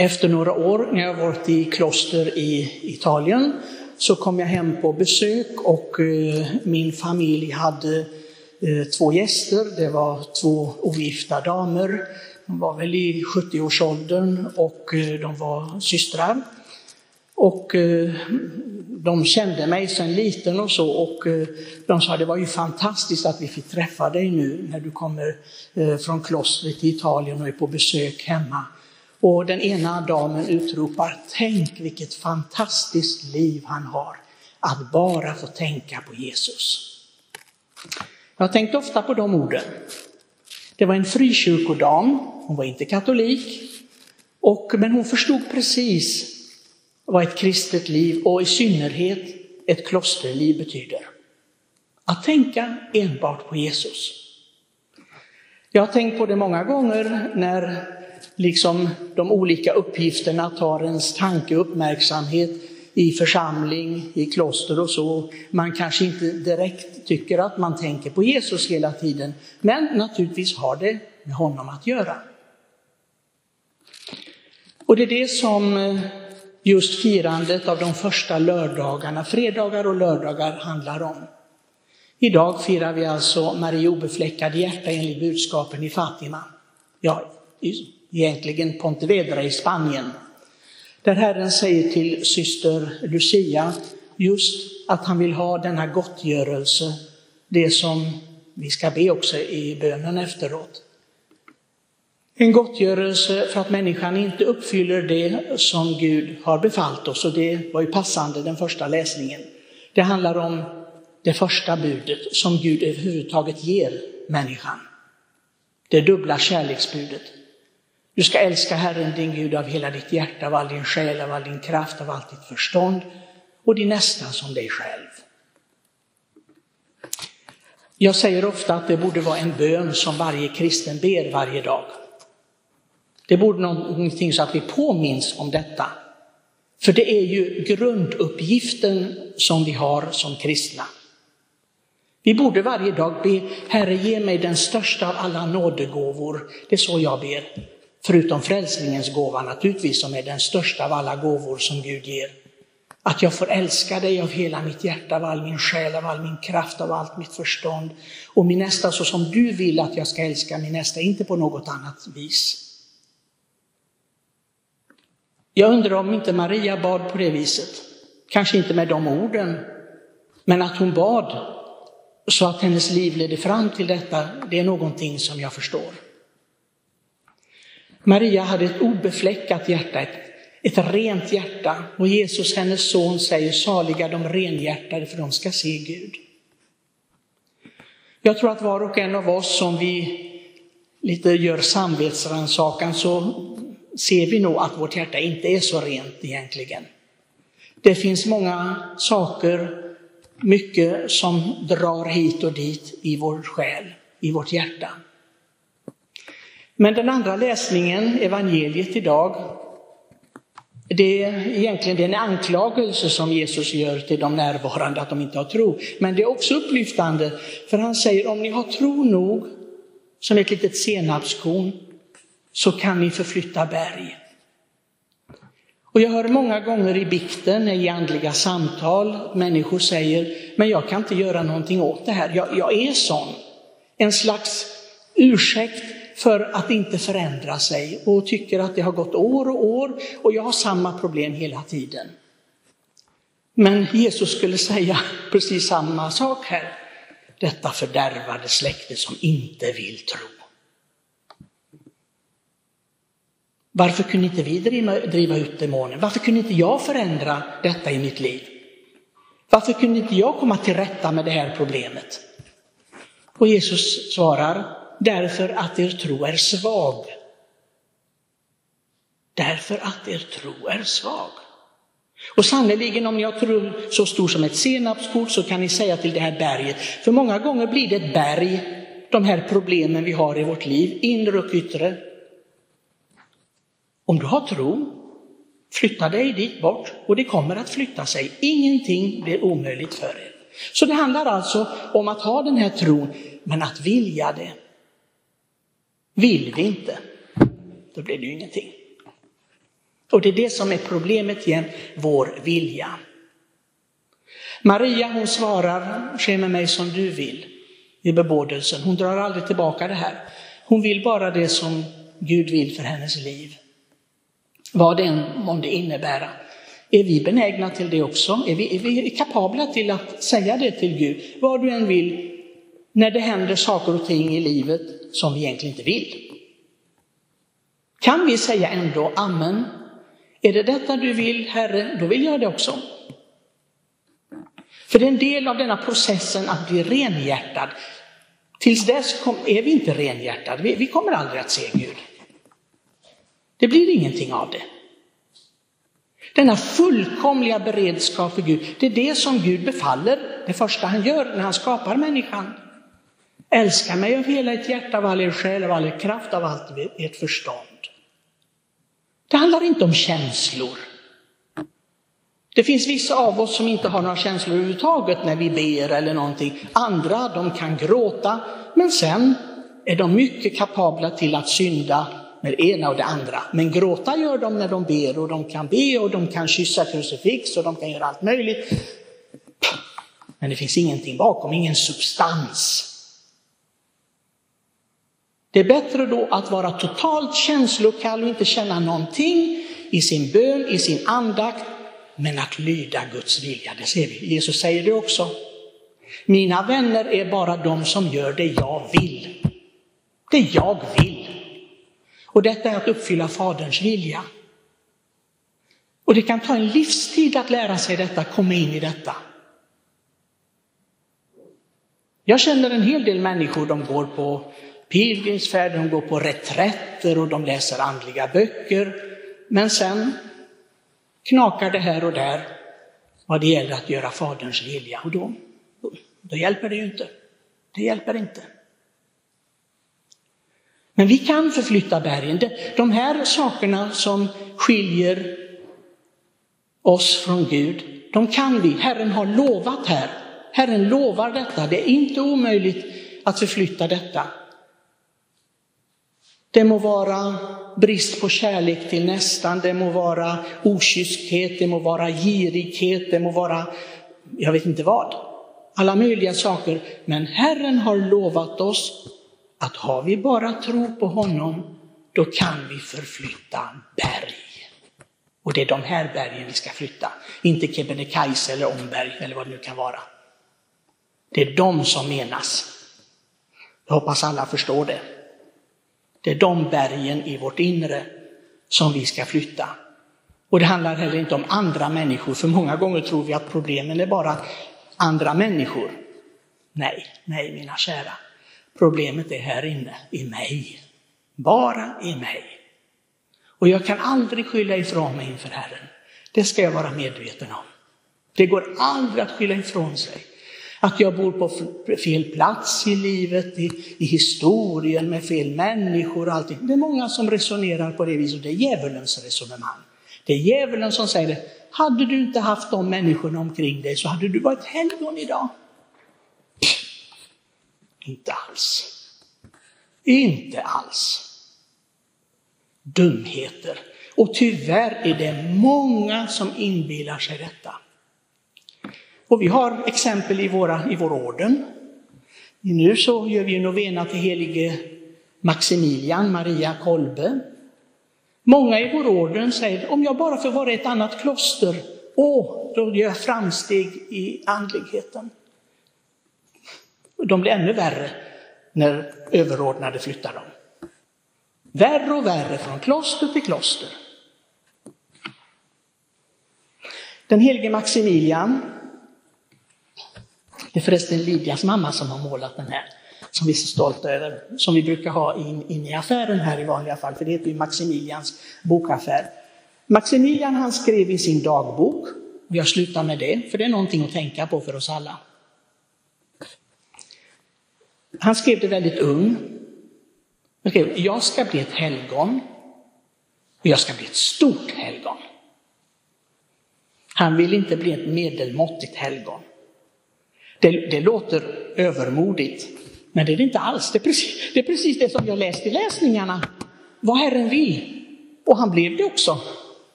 Efter några år när jag varit i kloster i Italien så kom jag hem på besök och eh, min familj hade eh, två gäster. Det var två ogifta damer. De var väl i 70-årsåldern och eh, de var systrar. Och de kände mig sedan liten och så och de sa det var ju fantastiskt att vi fick träffa dig nu när du kommer från klostret i Italien och är på besök hemma. Och den ena damen utropar, tänk vilket fantastiskt liv han har, att bara få tänka på Jesus. Jag har tänkt ofta på de orden. Det var en frikyrkodam, hon var inte katolik, och, men hon förstod precis vad ett kristet liv och i synnerhet ett klosterliv betyder. Att tänka enbart på Jesus. Jag har tänkt på det många gånger när liksom de olika uppgifterna tar ens tanke och uppmärksamhet i församling, i kloster och så. Man kanske inte direkt tycker att man tänker på Jesus hela tiden, men naturligtvis har det med honom att göra. Och det är det som eh, just firandet av de första lördagarna, fredagar och lördagar handlar om. Idag firar vi alltså Marie obefläckade hjärta enligt budskapen i Fatima. Ja, egentligen Pontevedra i Spanien. Där Herren säger till syster Lucia just att han vill ha denna gottgörelse, det som vi ska be också i bönen efteråt. En gottgörelse för att människan inte uppfyller det som Gud har befallt oss och det var ju passande den första läsningen. Det handlar om det första budet som Gud överhuvudtaget ger människan. Det dubbla kärleksbudet. Du ska älska Herren din Gud av hela ditt hjärta, av all din själ, av all din kraft, av allt ditt förstånd och din nästa som dig själv. Jag säger ofta att det borde vara en bön som varje kristen ber varje dag. Det borde någonting så att vi påminns om detta. För det är ju grunduppgiften som vi har som kristna. Vi borde varje dag be, Herre ge mig den största av alla nådegåvor. Det är så jag ber. Förutom frälsningens gåva naturligtvis, som är den största av alla gåvor som Gud ger. Att jag får älska dig av hela mitt hjärta, av all min själ, av all min kraft, av allt mitt förstånd. Och min nästa så som du vill att jag ska älska min nästa, inte på något annat vis. Jag undrar om inte Maria bad på det viset. Kanske inte med de orden, men att hon bad så att hennes liv ledde fram till detta, det är någonting som jag förstår. Maria hade ett obefläckat hjärta, ett, ett rent hjärta. Och Jesus, hennes son, säger saliga de renhjärtade för de ska se Gud. Jag tror att var och en av oss som vi lite gör samvetsrannsakan så ser vi nog att vårt hjärta inte är så rent egentligen. Det finns många saker, mycket som drar hit och dit i vår själ, i vårt hjärta. Men den andra läsningen, evangeliet idag, det är egentligen en anklagelse som Jesus gör till de närvarande att de inte har tro. Men det är också upplyftande, för han säger om ni har tro nog som ett litet senapskorn så kan ni förflytta berg. Och jag hör många gånger i bikten, i andliga samtal, människor säger, men jag kan inte göra någonting åt det här, jag, jag är sån. En slags ursäkt för att inte förändra sig och tycker att det har gått år och år och jag har samma problem hela tiden. Men Jesus skulle säga precis samma sak här. Detta fördärvade släkte som inte vill tro. Varför kunde inte vi driva, ut demonen? Varför kunde inte jag förändra detta i mitt liv? Varför kunde inte jag komma till rätta med det här problemet? Och Jesus svarar, därför att er tro är svag. Därför att er tro är svag. Och sannerligen om ni har tro så stor som ett senapskorn så kan ni säga till det här berget, för många gånger blir det ett berg, de här problemen vi har i vårt liv, inre och yttre. Om du har tro, flytta dig dit bort och det kommer att flytta sig. Ingenting blir omöjligt för er. Så det handlar alltså om att ha den här tron, men att vilja det. Vill vi inte, då blir det ju ingenting. Och det är det som är problemet igen, vår vilja. Maria hon svarar, ske med mig som du vill i bebådelsen. Hon drar aldrig tillbaka det här. Hon vill bara det som Gud vill för hennes liv. Vad det än månde innebära. Är vi benägna till det också? Är vi, är vi kapabla till att säga det till Gud? Vad du än vill, när det händer saker och ting i livet som vi egentligen inte vill. Kan vi säga ändå Amen? Är det detta du vill, Herre, då vill jag det också. För det är en del av denna processen att bli renhjärtad. Tills dess är vi inte renhjärtade, vi kommer aldrig att se Gud. Det blir ingenting av det. Denna fullkomliga beredskap för Gud, det är det som Gud befaller, det första han gör när han skapar människan. Älska mig av hela ert hjärta, av all er själ, av all er kraft, av allt ert förstånd. Det handlar inte om känslor. Det finns vissa av oss som inte har några känslor överhuvudtaget när vi ber eller någonting. Andra, de kan gråta, men sen är de mycket kapabla till att synda med det ena och det andra. Men gråta gör de när de ber och de kan be och de kan kyssa krucifix och de kan göra allt möjligt. Men det finns ingenting bakom, ingen substans. Det är bättre då att vara totalt känslokall och inte känna någonting i sin bön, i sin andakt, men att lyda Guds vilja. Det ser vi. Jesus säger det också. Mina vänner är bara de som gör det jag vill. Det jag vill. Och detta är att uppfylla Faderns vilja. Och det kan ta en livstid att lära sig detta, komma in i detta. Jag känner en hel del människor, de går på pilgrimsfärd, de går på reträtter och de läser andliga böcker. Men sen knakar det här och där vad det gäller att göra Faderns vilja. Och då, då, då hjälper det ju inte. Det hjälper inte. Men vi kan förflytta bergen. De här sakerna som skiljer oss från Gud, de kan vi. Herren har lovat här. Herren lovar detta. Det är inte omöjligt att förflytta detta. Det må vara brist på kärlek till nästan, det må vara okyskhet, det må vara girighet, det må vara, jag vet inte vad. Alla möjliga saker. Men Herren har lovat oss att har vi bara tro på honom, då kan vi förflytta berg. Och det är de här bergen vi ska flytta, inte Kebnekaise eller Omberg eller vad det nu kan vara. Det är de som menas. Jag hoppas alla förstår det. Det är de bergen i vårt inre som vi ska flytta. Och det handlar heller inte om andra människor, för många gånger tror vi att problemen är bara andra människor. Nej, nej mina kära. Problemet är här inne, i mig. Bara i mig. Och jag kan aldrig skylla ifrån mig inför Herren. Det ska jag vara medveten om. Det går aldrig att skylla ifrån sig. Att jag bor på fel plats i livet, i, i historien med fel människor och allting. Det är många som resonerar på det viset. Det är djävulens resonemang. Det är djävulen som säger det. Hade du inte haft de människorna omkring dig så hade du varit helgon idag. Inte alls. Inte alls. Dumheter. Och tyvärr är det många som inbillar sig detta. Och vi har exempel i, våra, i vår orden. Nu så gör vi en novena till helige Maximilian Maria Kolbe. Många i vår orden säger, om jag bara får vara i ett annat kloster, åh, då gör jag framsteg i andligheten. De blir ännu värre när överordnade flyttar dem. Värre och värre från kloster till kloster. Den helige Maximilian, det är förresten Lidias mamma som har målat den här, som vi är så stolta över, som vi brukar ha in, in i affären här i vanliga fall, för det heter ju Maximilians bokaffär. Maximilian han skrev i sin dagbok, och jag slutar med det, för det är någonting att tänka på för oss alla. Han skrev det väldigt ung. Han skrev, jag ska bli ett helgon och jag ska bli ett stort helgon. Han vill inte bli ett medelmåttigt helgon. Det, det låter övermodigt, men det är det inte alls. Det är, precis, det är precis det som jag läst i läsningarna, vad Herren vill. Och han blev det också.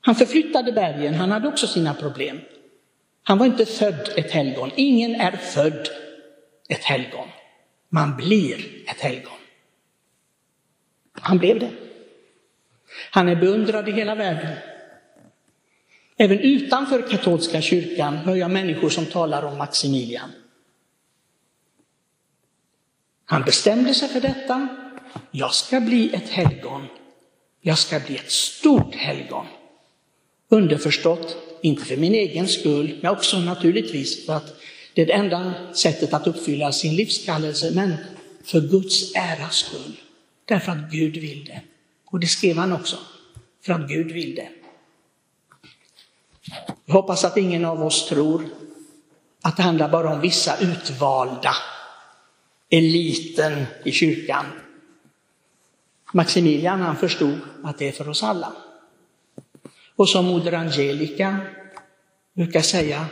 Han förflyttade bergen, han hade också sina problem. Han var inte född ett helgon. Ingen är född ett helgon. Man blir ett helgon. Han blev det. Han är beundrad i hela världen. Även utanför katolska kyrkan hör jag människor som talar om Maximilian. Han bestämde sig för detta. Jag ska bli ett helgon. Jag ska bli ett stort helgon. Underförstått, inte för min egen skull, men också naturligtvis för att det är det enda sättet att uppfylla sin livskallelse, men för Guds äras skull. Därför att Gud vill det. Och det skrev han också, för att Gud vill det. Jag hoppas att ingen av oss tror att det handlar bara om vissa utvalda, eliten i kyrkan. Maximilian han förstod att det är för oss alla. Och som Moder Angelica brukar säga,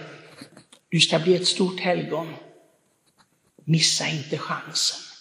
du ska bli ett stort helgon. Missa inte chansen.